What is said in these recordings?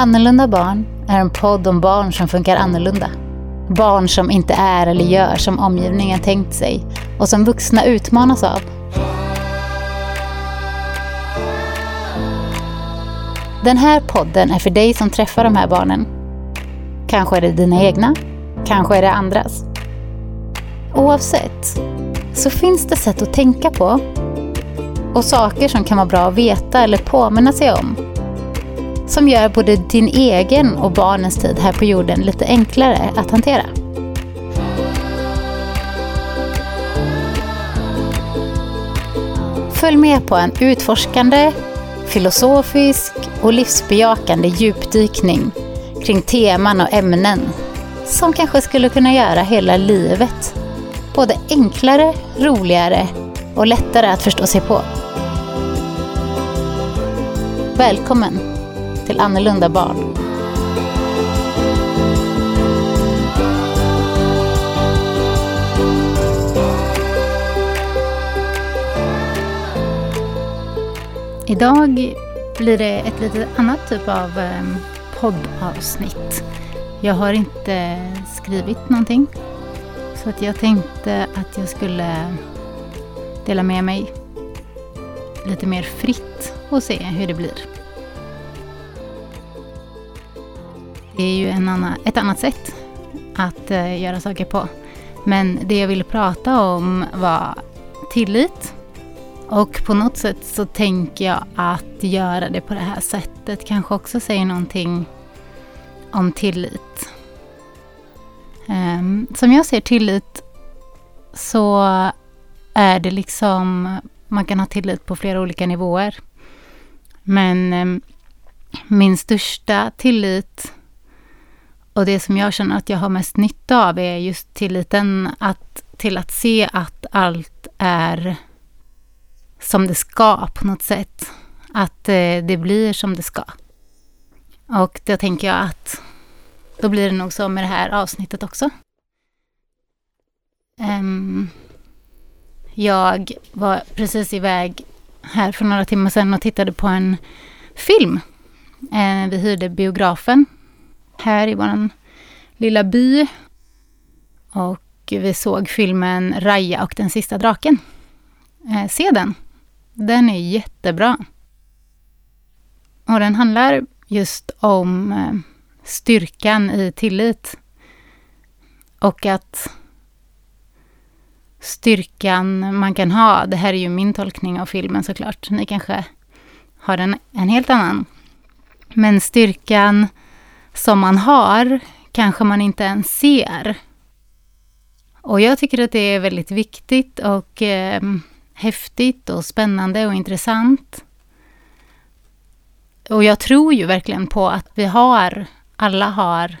Annorlunda barn är en podd om barn som funkar annorlunda. Barn som inte är eller gör som omgivningen tänkt sig och som vuxna utmanas av. Den här podden är för dig som träffar de här barnen. Kanske är det dina egna, kanske är det andras. Oavsett så finns det sätt att tänka på och saker som kan vara bra att veta eller påminna sig om som gör både din egen och barnens tid här på jorden lite enklare att hantera. Följ med på en utforskande, filosofisk och livsbejakande djupdykning kring teman och ämnen som kanske skulle kunna göra hela livet både enklare, roligare och lättare att förstå sig på. Välkommen till Annorlunda barn. Idag blir det ett lite annat typ av eh, poddavsnitt. Jag har inte skrivit någonting. Så att jag tänkte att jag skulle dela med mig lite mer fritt och se hur det blir. Är ju en annan, ett annat sätt att eh, göra saker på. Men det jag ville prata om var tillit. Och på något sätt så tänker jag att göra det på det här sättet kanske också säger någonting om tillit. Um, som jag ser tillit så är det liksom, man kan ha tillit på flera olika nivåer. Men um, min största tillit och det som jag känner att jag har mest nytta av är just tilliten att, till att se att allt är som det ska på något sätt. Att eh, det blir som det ska. Och då tänker jag att då blir det nog så med det här avsnittet också. Um, jag var precis iväg här för några timmar sedan och tittade på en film. Uh, vi hyrde biografen här i vår lilla by. Och vi såg filmen Raja och den sista draken. Eh, se den. Den är jättebra. Och den handlar just om eh, styrkan i tillit. Och att styrkan man kan ha, det här är ju min tolkning av filmen såklart, ni kanske har en, en helt annan. Men styrkan som man har kanske man inte ens ser. Och jag tycker att det är väldigt viktigt och eh, häftigt och spännande och intressant. Och jag tror ju verkligen på att vi har alla har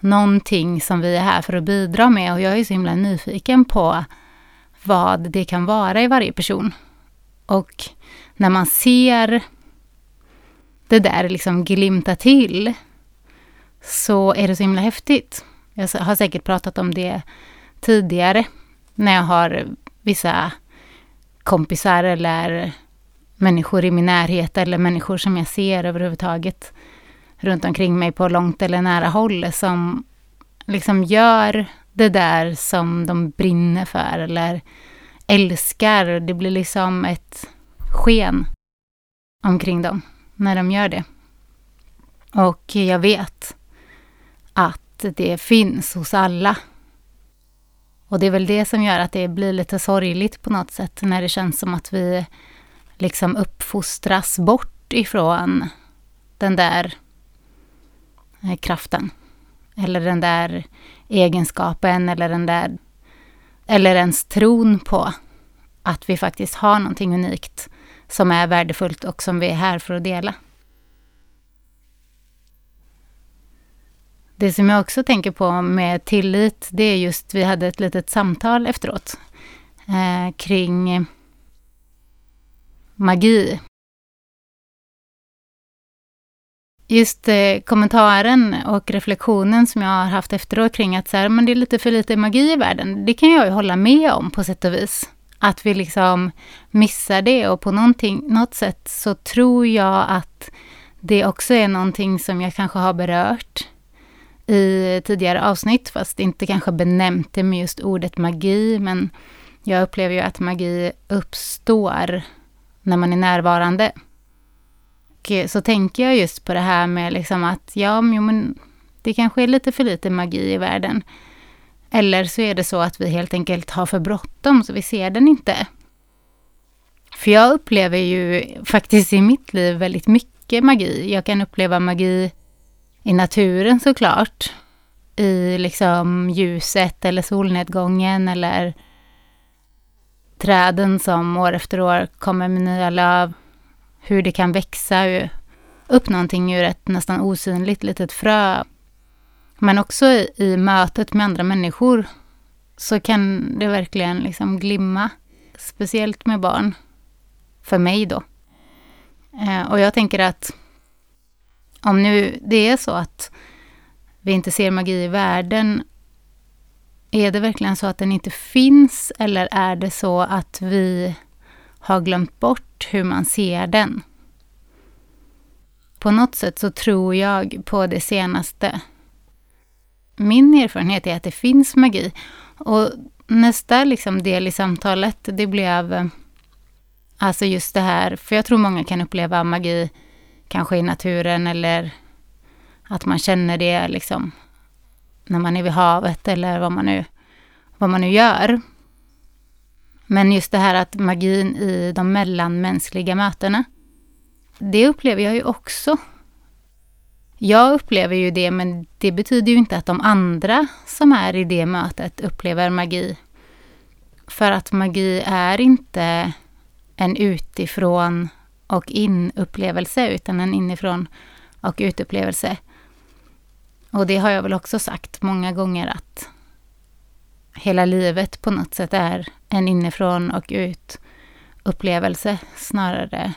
någonting som vi är här för att bidra med och jag är så himla nyfiken på vad det kan vara i varje person. Och när man ser det där liksom glimta till så är det så himla häftigt. Jag har säkert pratat om det tidigare när jag har vissa kompisar eller människor i min närhet eller människor som jag ser överhuvudtaget runt omkring mig på långt eller nära håll som liksom gör det där som de brinner för eller älskar. Det blir liksom ett sken omkring dem när de gör det. Och jag vet att det finns hos alla. Och det är väl det som gör att det blir lite sorgligt på något sätt när det känns som att vi liksom uppfostras bort ifrån den där eh, kraften. Eller den där egenskapen eller den där... Eller ens tron på att vi faktiskt har någonting unikt som är värdefullt och som vi är här för att dela. Det som jag också tänker på med tillit, det är just, vi hade ett litet samtal efteråt eh, kring magi just eh, kommentaren och reflektionen som jag har haft efteråt kring att så här, men det är lite för lite magi i världen. Det kan jag ju hålla med om på sätt och vis. Att vi liksom missar det och på något sätt så tror jag att det också är någonting som jag kanske har berört i tidigare avsnitt, fast inte kanske benämnt det med just ordet magi, men jag upplever ju att magi uppstår när man är närvarande. Och eh, så tänker jag just på det här med liksom att ja, men det kanske är lite för lite magi i världen. Eller så är det så att vi helt enkelt har för bråttom så vi ser den inte. För jag upplever ju faktiskt i mitt liv väldigt mycket magi. Jag kan uppleva magi i naturen såklart. I liksom ljuset eller solnedgången eller träden som år efter år kommer med nya löv. Hur det kan växa upp någonting ur ett nästan osynligt litet frö. Men också i, i mötet med andra människor så kan det verkligen liksom glimma. Speciellt med barn. För mig då. Eh, och jag tänker att om nu det är så att vi inte ser magi i världen, är det verkligen så att den inte finns eller är det så att vi har glömt bort hur man ser den? På något sätt så tror jag på det senaste. Min erfarenhet är att det finns magi. Och nästa liksom del i samtalet, det blev eh, alltså just det här, för jag tror många kan uppleva magi kanske i naturen eller att man känner det liksom när man är vid havet eller vad man nu, vad man nu gör. Men just det här att magin i de mellanmänskliga mötena, det upplever jag ju också. Jag upplever ju det, men det betyder ju inte att de andra som är i det mötet upplever magi. För att magi är inte en utifrån och in-upplevelse, utan en inifrån och utupplevelse. Och det har jag väl också sagt många gånger att hela livet på något sätt är en inifrån och ut upplevelse snarare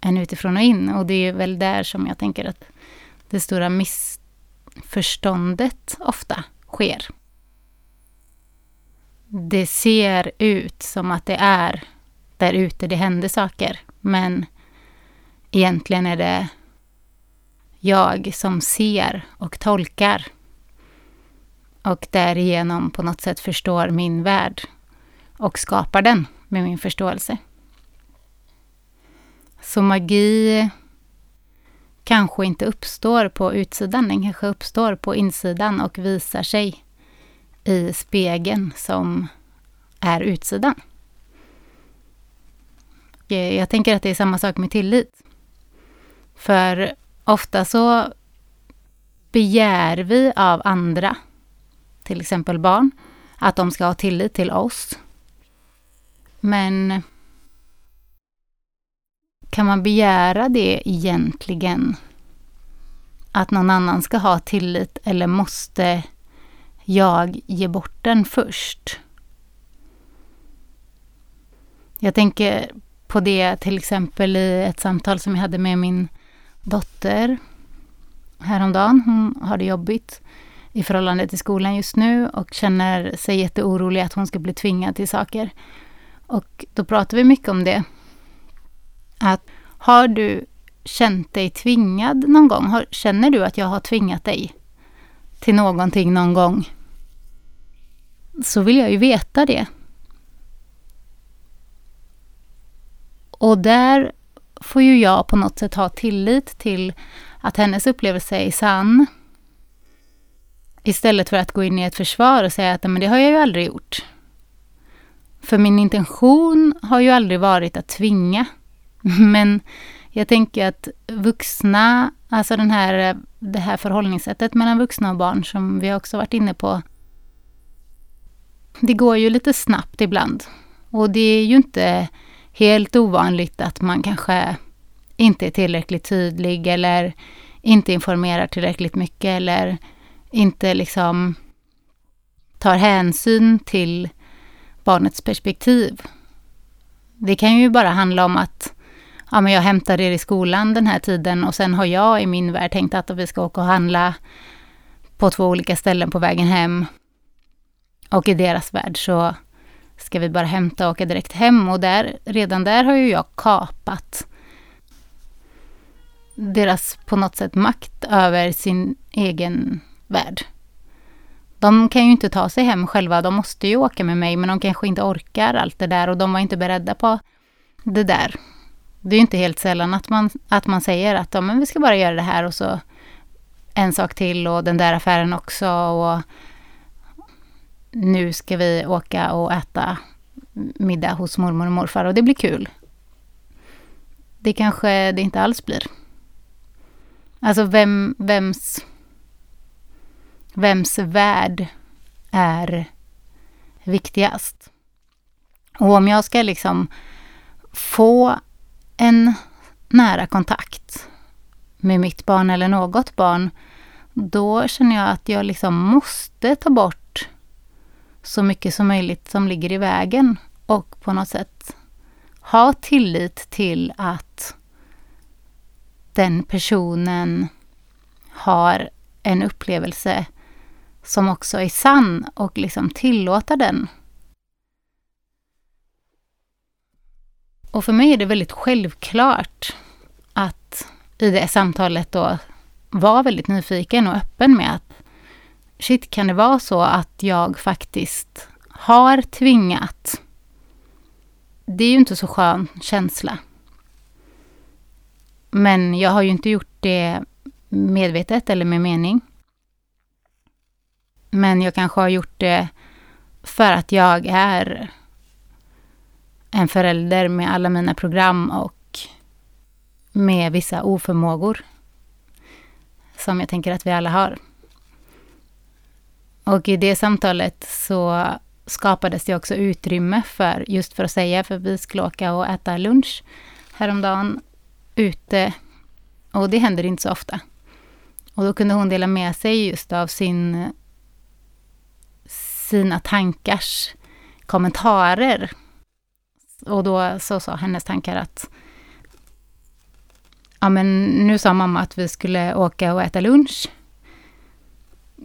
än utifrån och in. Och det är väl där som jag tänker att det stora missförståndet ofta sker. Det ser ut som att det är där ute det händer saker, men egentligen är det jag som ser och tolkar och därigenom på något sätt förstår min värld och skapar den med min förståelse. Så magi kanske inte uppstår på utsidan, den kanske uppstår på insidan och visar sig i spegeln som är utsidan. Eh, jag tänker att det är samma sak med tillit. För ofta så begär vi av andra, till exempel barn, att de ska ha tillit till oss. Men kan man begära det egentligen? Att någon annan ska ha tillit eller måste jag ge bort den först? Jag tänker på det till exempel i ett samtal som jag hade med min dotter häromdagen. Hon har det jobbigt i förhållande till skolan just nu och känner sig jätteorolig att hon ska bli tvingad till saker. Och då pratar vi mycket om det. Att har du känt dig tvingad någon gång? Har, känner du att jag har tvingat dig till någonting någon gång? Så vill jag ju veta det. Och där får ju jag på något sätt ha tillit till att hennes upplevelse är sann. Istället för att gå in i ett försvar och säga att men det har jag ju aldrig gjort. För min intention har ju aldrig varit att tvinga. Men jag tänker att vuxna, alltså den här, det här förhållningssättet mellan vuxna och barn som vi också varit inne på. Det går ju lite snabbt ibland. Och det är ju inte helt ovanligt att man kanske inte är tillräckligt tydlig eller inte informerar tillräckligt mycket eller inte liksom tar hänsyn till barnets perspektiv. Det kan ju bara handla om att ja, men jag hämtar er i skolan den här tiden och sen har jag i min värld tänkt att vi ska åka och handla på två olika ställen på vägen hem. Och i deras värld så ska vi bara hämta och åka direkt hem och där, redan där har ju jag kapat deras på något sätt makt över sin egen värld. De kan ju inte ta sig hem själva, de måste ju åka med mig, men de kanske inte orkar allt det där och de var inte beredda på det där. Det är ju inte helt sällan att man, att man säger att ja, men vi ska bara göra det här och så en sak till och den där affären också och nu ska vi åka och äta middag hos mormor och morfar och det blir kul. Det kanske det inte alls blir. Alltså vem, vems, vems värld är viktigast? Och om jag ska liksom få en nära kontakt med mitt barn eller något barn, då känner jag att jag liksom måste ta bort så mycket som möjligt som ligger i vägen och på något sätt ha tillit till att den personen har en upplevelse som också är sann och liksom tillåta den. Och för mig är det väldigt självklart att i det samtalet då vara väldigt nyfiken och öppen med att shit, kan det vara så att jag faktiskt har tvingat? Det är ju inte så skön känsla. Men jag har ju inte gjort det medvetet eller med mening. Men jag kanske har gjort det för att jag är en förälder med alla mina program och med vissa oförmågor som jag tänker att vi alla har. Och i det samtalet så skapades det också utrymme för, just för att säga, för vi skulle åka och äta lunch häromdagen ute. Och det händer inte så ofta. Och då kunde hon dela med sig just av sin, sina tankars kommentarer. Och då så sa hennes tankar att ja men nu sa mamma att vi skulle åka och äta lunch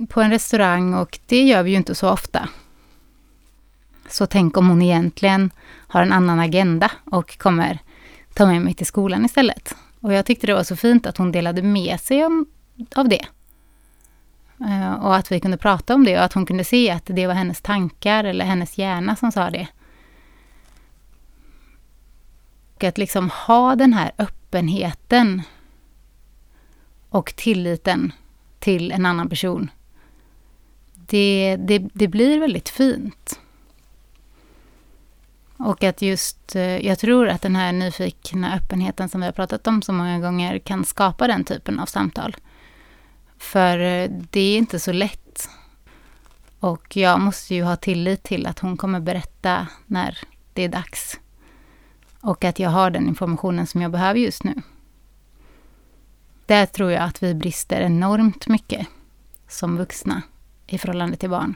på en restaurang och det gör vi ju inte så ofta. Så tänk om hon egentligen har en annan agenda och kommer ta med mig till skolan istället. Och jag tyckte det var så fint att hon delade med sig om, av det. Uh, och att vi kunde prata om det och att hon kunde se att det var hennes tankar eller hennes hjärna som sa det. Och att liksom ha den här öppenheten och tilliten till en annan person. Det, det, det blir väldigt fint. Och att just, eh, jag tror att den här nyfikna öppenheten som vi har pratat om så många gånger kan skapa den typen av samtal. För eh, det är inte så lätt. Och jag måste ju ha tillit till att hon kommer berätta när det är dags. Och att jag har den informationen som jag behöver just nu. Där tror jag att vi brister enormt mycket som vuxna i förhållande till barn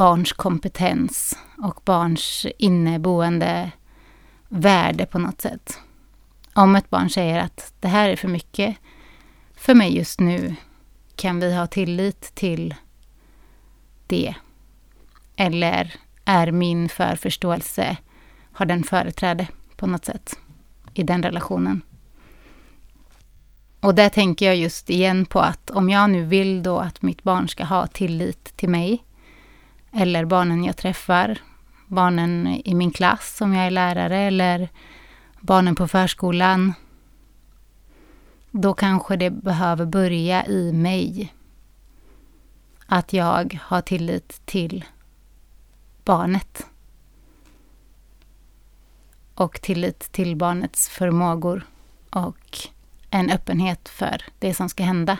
barns kompetens och barns inneboende värde på något sätt. Om ett barn säger att det här är för mycket för mig just nu, kan vi ha tillit till det? Eller är min förförståelse, har den företräde på något sätt i den relationen? Och där tänker jag just igen på att om jag nu vill då att mitt barn ska ha tillit till mig, eller barnen jag träffar, barnen i min klass om jag är lärare eller barnen på förskolan. Då kanske det behöver börja i mig. Att jag har tillit till barnet. Och tillit till barnets förmågor och en öppenhet för det som ska hända.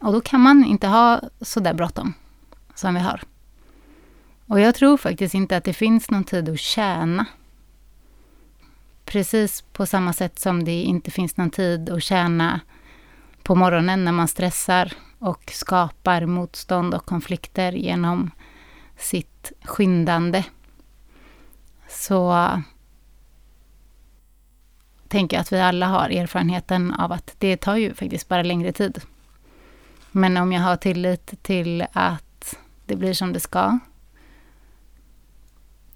Och då kan man inte ha så där bråttom som vi har. Och jag tror faktiskt inte att det finns någon tid att tjäna. Precis på samma sätt som det inte finns någon tid att tjäna på morgonen när man stressar och skapar motstånd och konflikter genom sitt skyndande. Så tänker jag att vi alla har erfarenheten av att det tar ju faktiskt bara längre tid. Men om jag har tillit till att det blir som det ska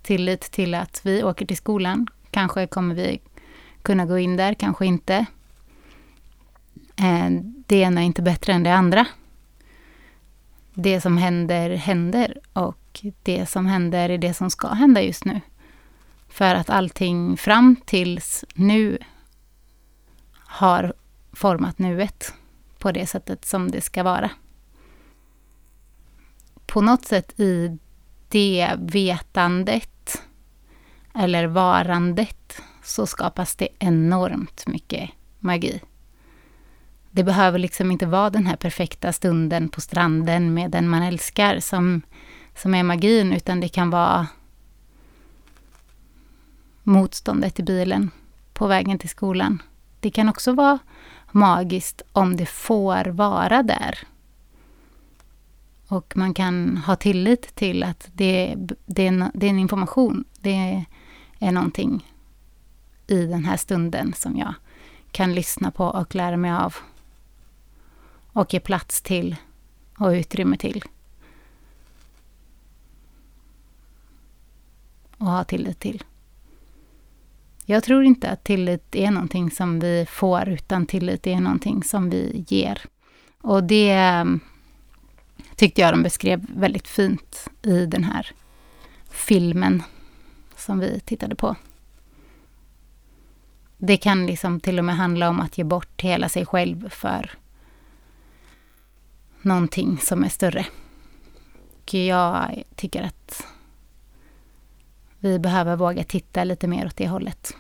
tillit till att vi åker till skolan. Kanske kommer vi kunna gå in där, kanske inte. Eh, det ena är inte bättre än det andra. Det som händer, händer och det som händer är det som ska hända just nu. För att allting fram tills nu har format nuet på det sättet som det ska vara. På något sätt i det vetandet eller varandet så skapas det enormt mycket magi. Det behöver liksom inte vara den här perfekta stunden på stranden med den man älskar som, som är magin, utan det kan vara motståndet i bilen på vägen till skolan. Det kan också vara magiskt om det får vara där. Och man kan ha tillit till att det, det, är, en, det är en information. Det är någonting i den här stunden som jag kan lyssna på och lära mig av. Och ge plats till och utrymme till. Och ha tillit till. Jag tror inte att tillit är någonting som vi får, utan tillit är någonting som vi ger. Och det mm, tyckte jag de beskrev väldigt fint i den här filmen som vi tittade på. Det kan liksom till och med handla om att ge bort hela sig själv för någonting som är större. Och jag tycker att vi behöver våga titta lite mer åt det hållet.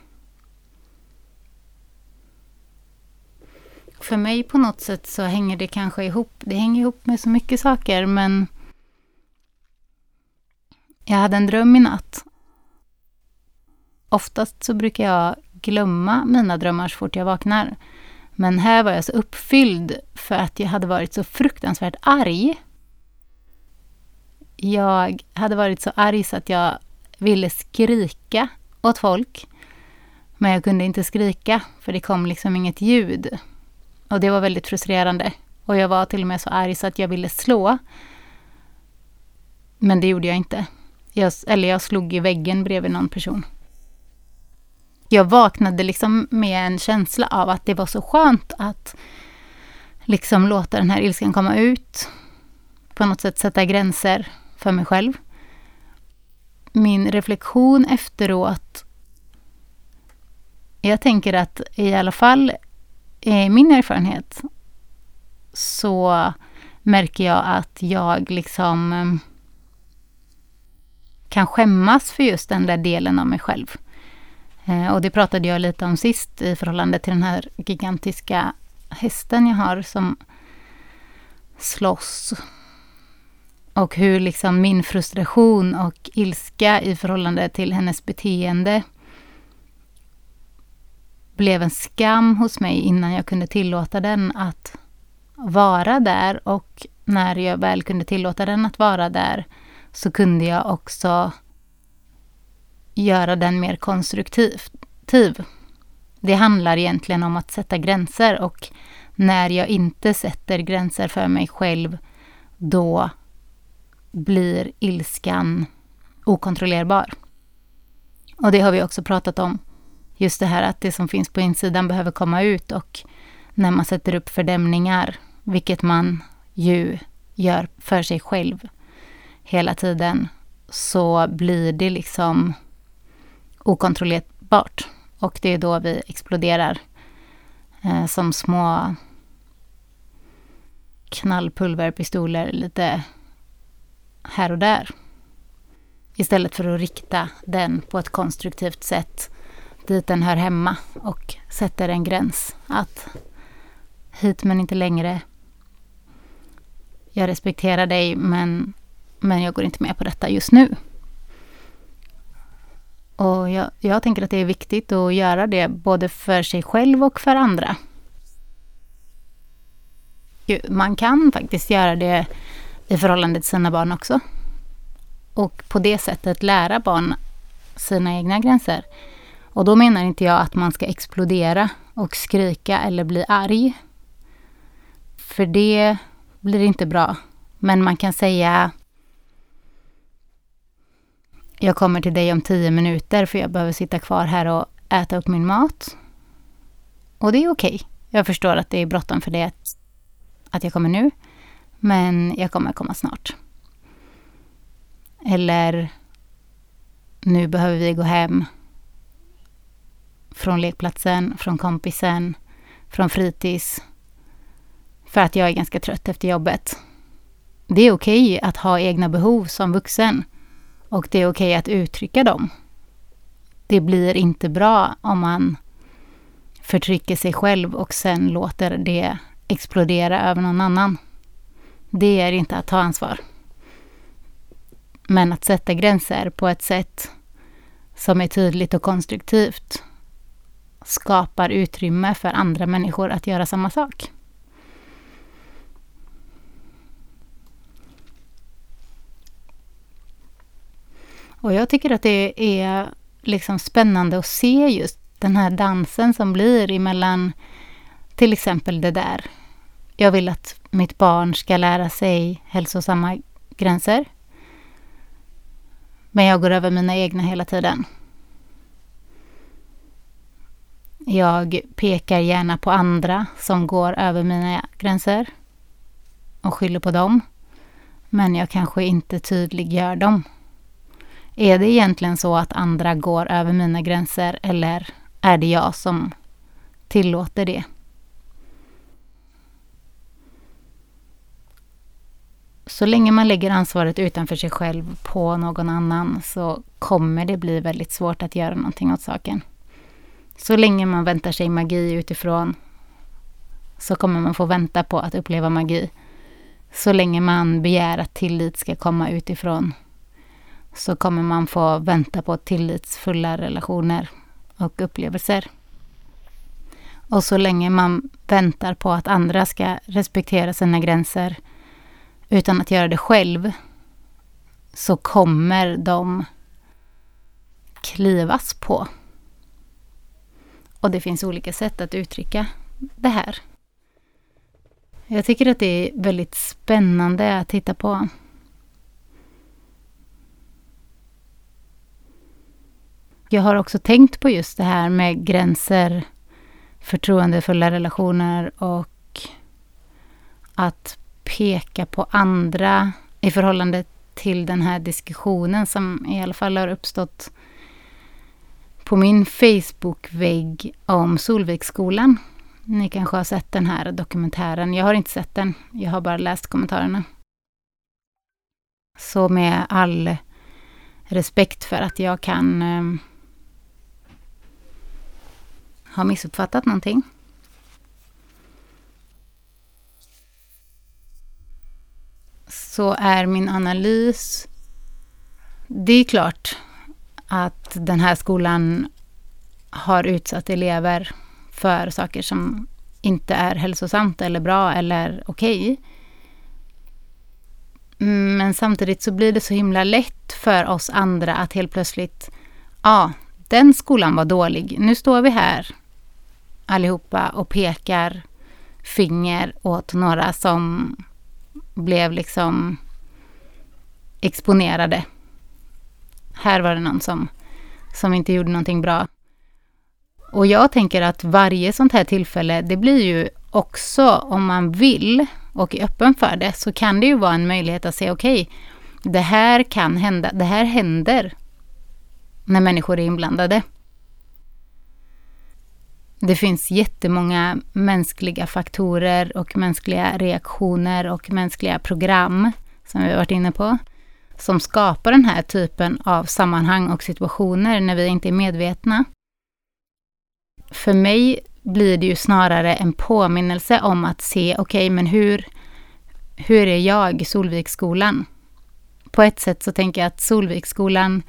För mig på något sätt så hänger det kanske ihop. Det hänger ihop med så mycket saker men jag hade en dröm i natt. Oftast så brukar jag glömma mina drömmar så fort jag vaknar. Men här var jag så uppfylld för att jag hade varit så fruktansvärt arg. Jag hade varit så arg så att jag ville skrika åt folk. Men jag kunde inte skrika för det kom liksom inget ljud. Och det var väldigt frustrerande. Och jag var till och med så arg så att jag ville slå. Men det gjorde jag inte. Jag, eller jag slog i väggen bredvid någon person. Jag vaknade liksom med en känsla av att det var så skönt att liksom låta den här ilskan komma ut. På något sätt sätta gränser för mig själv min reflektion efteråt jag tänker att i alla fall i min erfarenhet så märker jag att jag liksom ehm, kan skämmas för just den där delen av mig själv. Eh, och det pratade jag lite om sist i förhållande till den här gigantiska hästen jag har som slåss och hur liksom min frustration och ilska i förhållande till hennes beteende blev en skam hos mig innan jag kunde tillåta den att vara där. Och när jag väl kunde tillåta den att vara där så kunde jag också göra den mer konstruktiv. Det handlar egentligen om att sätta gränser och när jag inte sätter gränser för mig själv då blir ilskan okontrollerbar. Och det har vi också pratat om. Just det här att det som finns på insidan behöver komma ut och när man sätter upp fördämningar, vilket man ju gör för sig själv hela tiden, så blir det liksom okontrollerbart. Och det är då vi exploderar eh, som små knallpulverpistoler, lite här och där. Istället för att rikta den på ett konstruktivt sätt dit den hör hemma och sätter en gräns. Att hit men inte längre. Jag respekterar dig men, men jag går inte med på detta just nu. Och jag, jag tänker att det är viktigt att göra det både för sig själv och för andra. Man kan faktiskt göra det i förhållande till sina barn också. Och på det sättet lära barn sina egna gränser. Och då menar inte jag att man ska explodera och skrika eller bli arg. För det blir inte bra. Men man kan säga jag kommer till dig om tio minuter för jag behöver sitta kvar här och äta upp min mat. Och det är okej. Okay. Jag förstår att det är bråttom för det att, att jag kommer nu. Men jag kommer komma snart. Eller nu behöver vi gå hem från lekplatsen, från kompisen, från fritids. För att jag är ganska trött efter jobbet. Det är okej okay att ha egna behov som vuxen. Och det är okej okay att uttrycka dem. Det blir inte bra om man förtrycker sig själv och sen låter det explodera över någon annan. Det är inte att ta ansvar. Men att sätta gränser på ett sätt som är tydligt och konstruktivt skapar utrymme för andra människor att göra samma sak. Och jag tycker att det är liksom spännande att se just den här dansen som blir emellan till exempel det där. Jag vill att mitt barn ska lära sig hälsosamma gränser. Men jag går över mina egna hela tiden. Jag pekar gärna på andra som går över mina gränser och skyller på dem. Men jag kanske inte tydliggör dem. Är det egentligen så att andra går över mina gränser eller är det jag som tillåter det? Så länge man lägger ansvaret utanför sig själv på någon annan så kommer det bli väldigt svårt att göra någonting åt saken. Så länge man väntar sig magi utifrån så kommer man få vänta på att uppleva magi. Så länge man begär att tillit ska komma utifrån så kommer man få vänta på tillitsfulla relationer och upplevelser. Och så länge man väntar på att andra ska respektera sina gränser utan att göra det själv så kommer de klivas på. Och det finns olika sätt att uttrycka det här. Jag tycker att det är väldigt spännande att titta på. Jag har också tänkt på just det här med gränser, förtroendefulla relationer och att peka på andra i förhållande till den här diskussionen som i alla fall har uppstått på min Facebook-vägg om Solviksskolan. Ni kanske har sett den här dokumentären. Jag har inte sett den. Jag har bara läst kommentarerna. Så med all respekt för att jag kan eh, ha missuppfattat någonting. Så är min analys... Det är klart att den här skolan har utsatt elever för saker som inte är hälsosamt eller bra eller okej. Okay. Men samtidigt så blir det så himla lätt för oss andra att helt plötsligt, ja, den skolan var dålig. Nu står vi här allihopa och pekar finger åt några som blev liksom exponerade här var det någon som, som inte gjorde någonting bra. Och jag tänker att varje sånt här tillfälle, det blir ju också om man vill och är öppen för det, så kan det ju vara en möjlighet att se okej, okay, det här kan hända, det här händer när människor är inblandade. Det finns jättemånga mänskliga faktorer och mänskliga reaktioner och mänskliga program som vi har varit inne på som skapar den här typen av sammanhang och situationer när vi inte är medvetna. För mig blir det ju snarare en påminnelse om att se, okej, okay, men hur, hur är jag, Solviksskolan? På ett sätt så tänker jag att Solviksskolan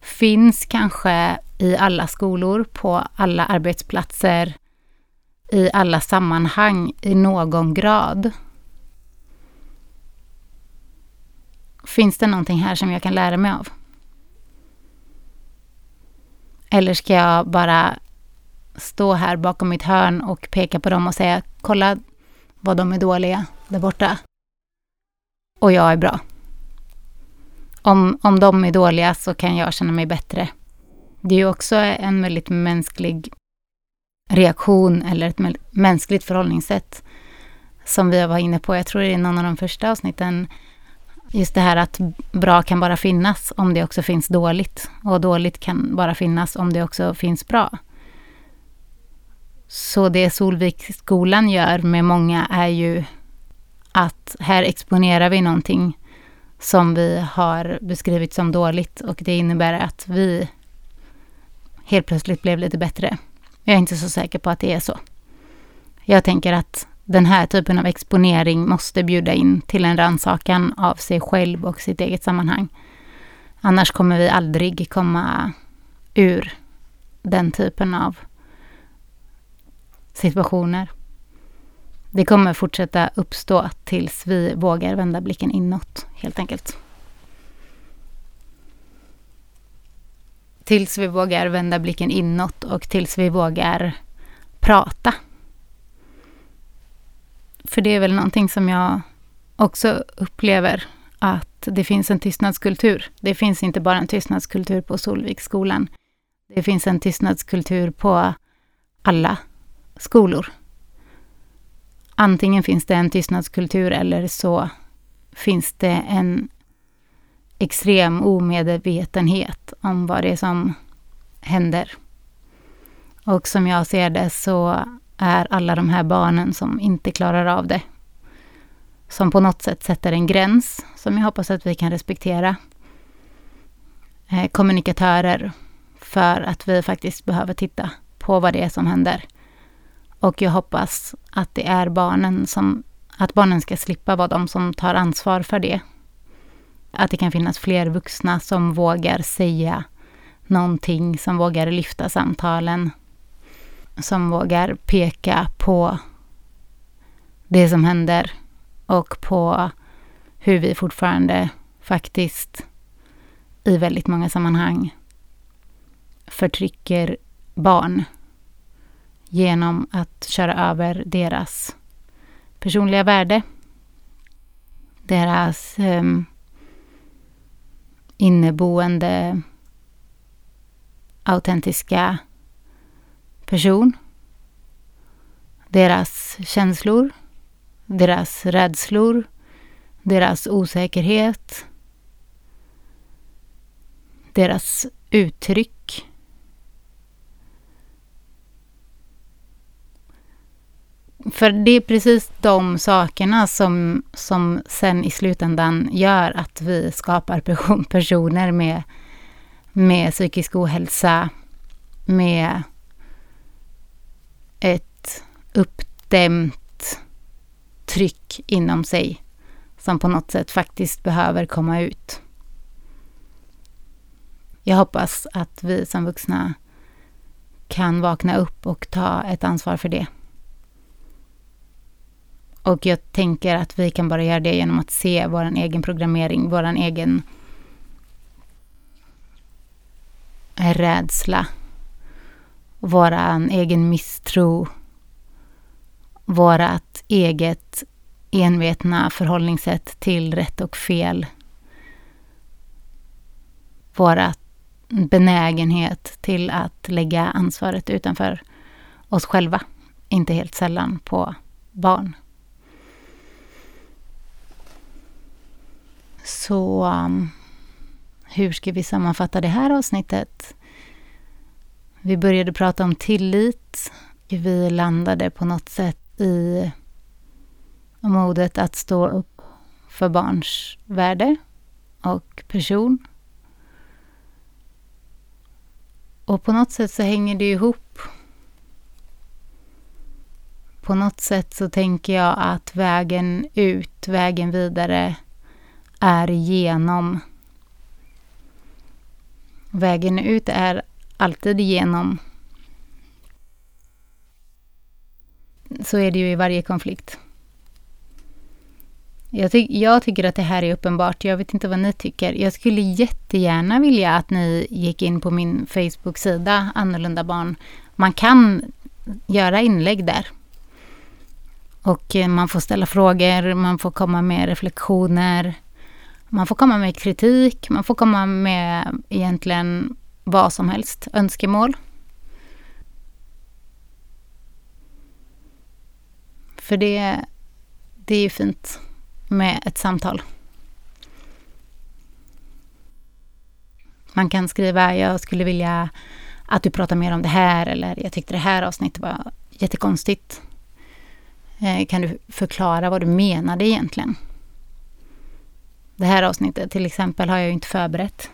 finns kanske i alla skolor, på alla arbetsplatser, i alla sammanhang i någon grad. Finns det någonting här som jag kan lära mig av? Eller ska jag bara stå här bakom mitt hörn och peka på dem och säga kolla vad de är dåliga där borta. Och jag är bra. Om, om de är dåliga så kan jag känna mig bättre. Det är ju också en väldigt mänsklig reaktion eller ett mänskligt förhållningssätt som vi var inne på, jag tror det är någon av de första avsnitten, just det här att bra kan bara finnas om det också finns dåligt. Och dåligt kan bara finnas om det också finns bra. Så det Solviksskolan gör med många är ju att här exponerar vi någonting som vi har beskrivit som dåligt och det innebär att vi helt plötsligt blev lite bättre. Jag är inte så säker på att det är så. Jag tänker att den här typen av exponering måste bjuda in till en rannsakan av sig själv och sitt eget sammanhang. Annars kommer vi aldrig komma ur den typen av situationer. Det kommer fortsätta uppstå tills vi vågar vända blicken inåt, helt enkelt. Tills vi vågar vända blicken inåt och tills vi vågar prata. För det är väl någonting som jag också upplever att det finns en tystnadskultur. Det finns inte bara en tystnadskultur på Solviksskolan. Det finns en tystnadskultur på alla skolor. Antingen finns det en tystnadskultur eller så finns det en extrem omedvetenhet om vad det är som händer. Och som jag ser det så är alla de här barnen som inte klarar av det. Som på något sätt sätter en gräns som jag hoppas att vi kan respektera. Eh, kommunikatörer för att vi faktiskt behöver titta på vad det är som händer. Och jag hoppas att det är barnen som, att barnen ska slippa vara de som tar ansvar för det. Att det kan finnas fler vuxna som vågar säga någonting, som vågar lyfta samtalen, som vågar peka på det som händer och på hur vi fortfarande faktiskt i väldigt många sammanhang förtrycker barn genom att köra över deras personliga värde, deras eh, inneboende autentiska person, deras känslor, deras rädslor, deras osäkerhet, deras uttryck. För det är precis de sakerna som, som sen i slutändan gör att vi skapar personer med, med psykisk ohälsa, med ett uppdämt tryck inom sig som på något sätt faktiskt behöver komma ut. Jag hoppas att vi som vuxna kan vakna upp och ta ett ansvar för det. Och jag tänker att vi kan bara göra det genom att se vår egen programmering, vår egen rädsla, vår egen misstro, vårt eget envetna förhållningssätt till rätt och fel. Vår benägenhet till att lägga ansvaret utanför oss själva, inte helt sällan på barn. Så um, hur ska vi sammanfatta det här avsnittet? Vi började prata om tillit. Vi landade på något sätt i modet att stå upp för barns värde och person. Och på något sätt så hänger det ihop. På något sätt så tänker jag att vägen ut, vägen vidare är genom. Vägen ut är alltid genom. Så är det ju i varje konflikt. Jag, ty jag, tycker att det här är uppenbart. Jag vet inte vad ni tycker. Jag skulle jättegärna vilja att ni gick in på min Facebook-sida, Annorlunda barn. Man kan göra inlägg där. Och eh, man får ställa frågor, man får komma med reflektioner. Man får komma med kritik, man får komma med egentligen vad som helst, önskemål. För det, det är ju fint med ett samtal. Man kan skriva, jag skulle vilja att du pratar mer om det här eller jag tyckte det här avsnittet var jättekonstigt. Eh, kan du förklara vad du menade egentligen? Det här avsnittet till exempel har jag ju inte förberett.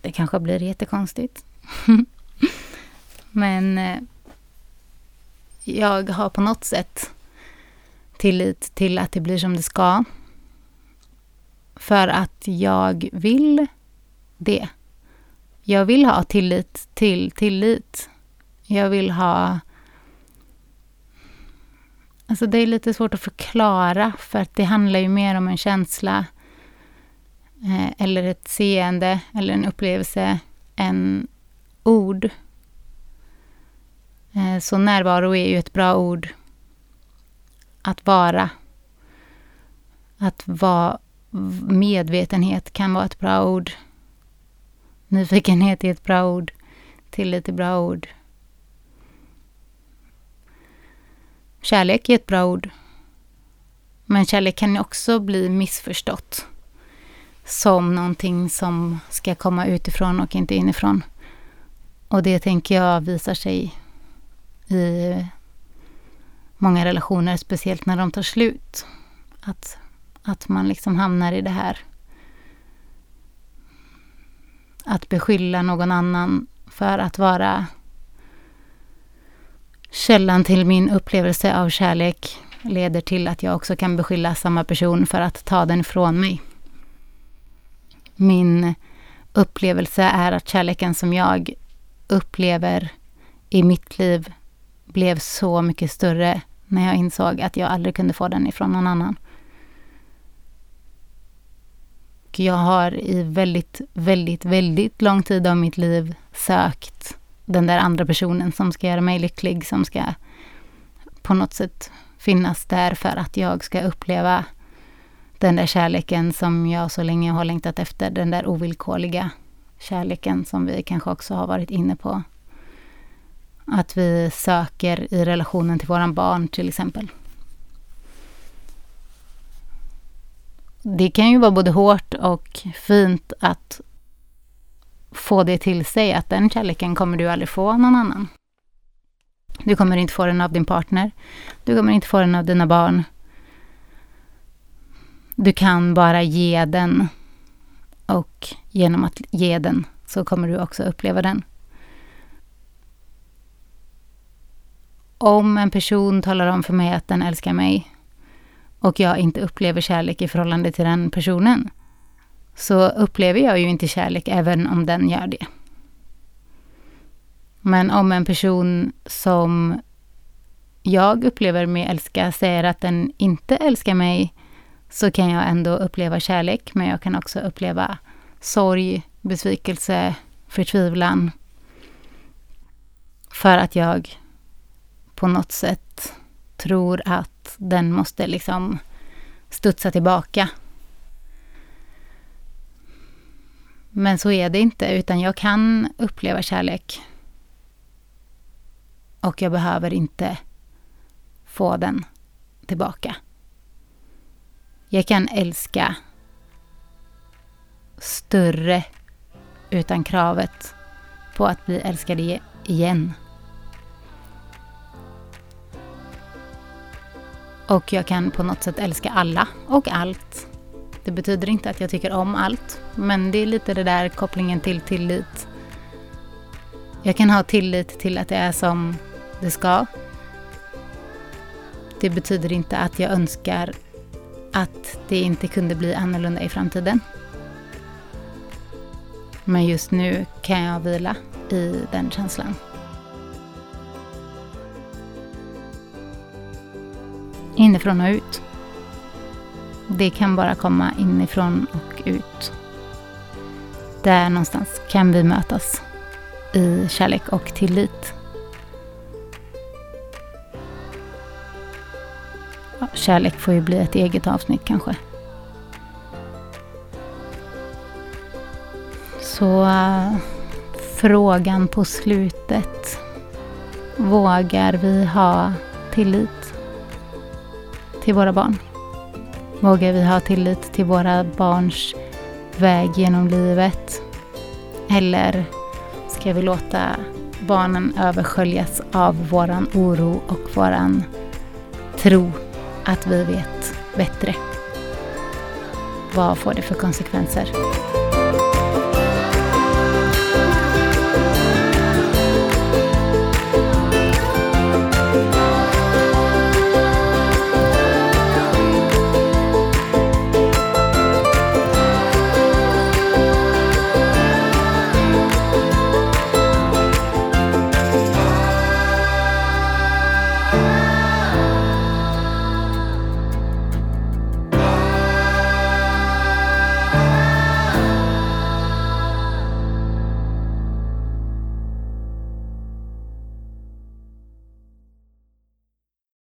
Det kanske blir jättekonstigt. Men eh, jag har på något sätt tillit till att det blir som det ska. För att jag vill det. Jag vill ha tillit till tillit. Jag vill ha... Alltså det är lite svårt att förklara för att det handlar ju mer om en känsla Eh, eller ett seende eller en upplevelse än ord. Eh, så närvaro är ju ett bra ord. Att vara. Att vara medvetenhet kan vara ett bra ord. Nyfikenhet är ett bra ord. Tillit är bra ord. Kärlek är ett bra ord. Men kärlek kan också bli missförstått. Som någonting som ska komma utifrån och inte inifrån. Och det tänker jag visar sig i många relationer, speciellt när de tar slut. Att, att man liksom hamnar i det här att beskylla någon annan för att vara källan till min upplevelse av kärlek leder till att jag också kan beskylla samma person för att ta den ifrån mig. Min upplevelse är att kärleken som jag upplever i mitt liv blev så mycket större när jag insåg att jag aldrig kunde få den ifrån någon annan. jag har i väldigt, väldigt, väldigt lång tid av mitt liv sökt den där andra personen som ska göra mig lycklig, som ska på något sätt finnas där för att jag ska uppleva den där kärleken som jag så länge har längtat efter, den där ovillkorliga kärleken som vi kanske också har varit inne på. Att vi söker i relationen till våran barn till exempel. det kan ju vara både hårt och fint att få det till sig att den kärleken kommer du aldrig få av någon annan. Du kommer inte få den av din partner. Du kommer inte få den av dina barn. Du kan bara ge den. Och genom att ge den så kommer du också uppleva den. Om en person talar om för mig att den älskar mig och jag inte upplever kärlek i förhållande till den personen, så upplever jag ju inte kärlek även om den gör det. Men om en person som jag upplever mig älska säger att den inte älskar mig, så kan jag ändå uppleva kärlek, men jag kan också uppleva sorg, besvikelse, förtvivlan. För att jag på något sätt tror att den måste liksom studsa tillbaka. Men så är det inte, utan jag kan uppleva kärlek. Och jag behöver inte få den tillbaka. Jag kan älska större utan kravet på att bli älskad igen. Och jag kan på något sätt älska alla och allt. Det betyder inte att jag tycker om allt, men det är lite det där kopplingen till tillit. Jag kan ha tillit till att det är som det ska. Det betyder inte att jag önskar att det inte kunde bli annorlunda i framtiden. Men just nu kan jag vila i den känslan. Inifrån och ut. Det kan bara komma inifrån och ut. Där någonstans kan vi mötas i kärlek och tillit. Kärlek får ju bli ett eget avsnitt kanske. Så uh, frågan på slutet. Vågar vi ha tillit? till våra barn? Vågar vi ha tillit till våra barns väg genom livet? Eller ska vi låta barnen översköljas av våran oro och våran tro att vi vet bättre? Vad får det för konsekvenser?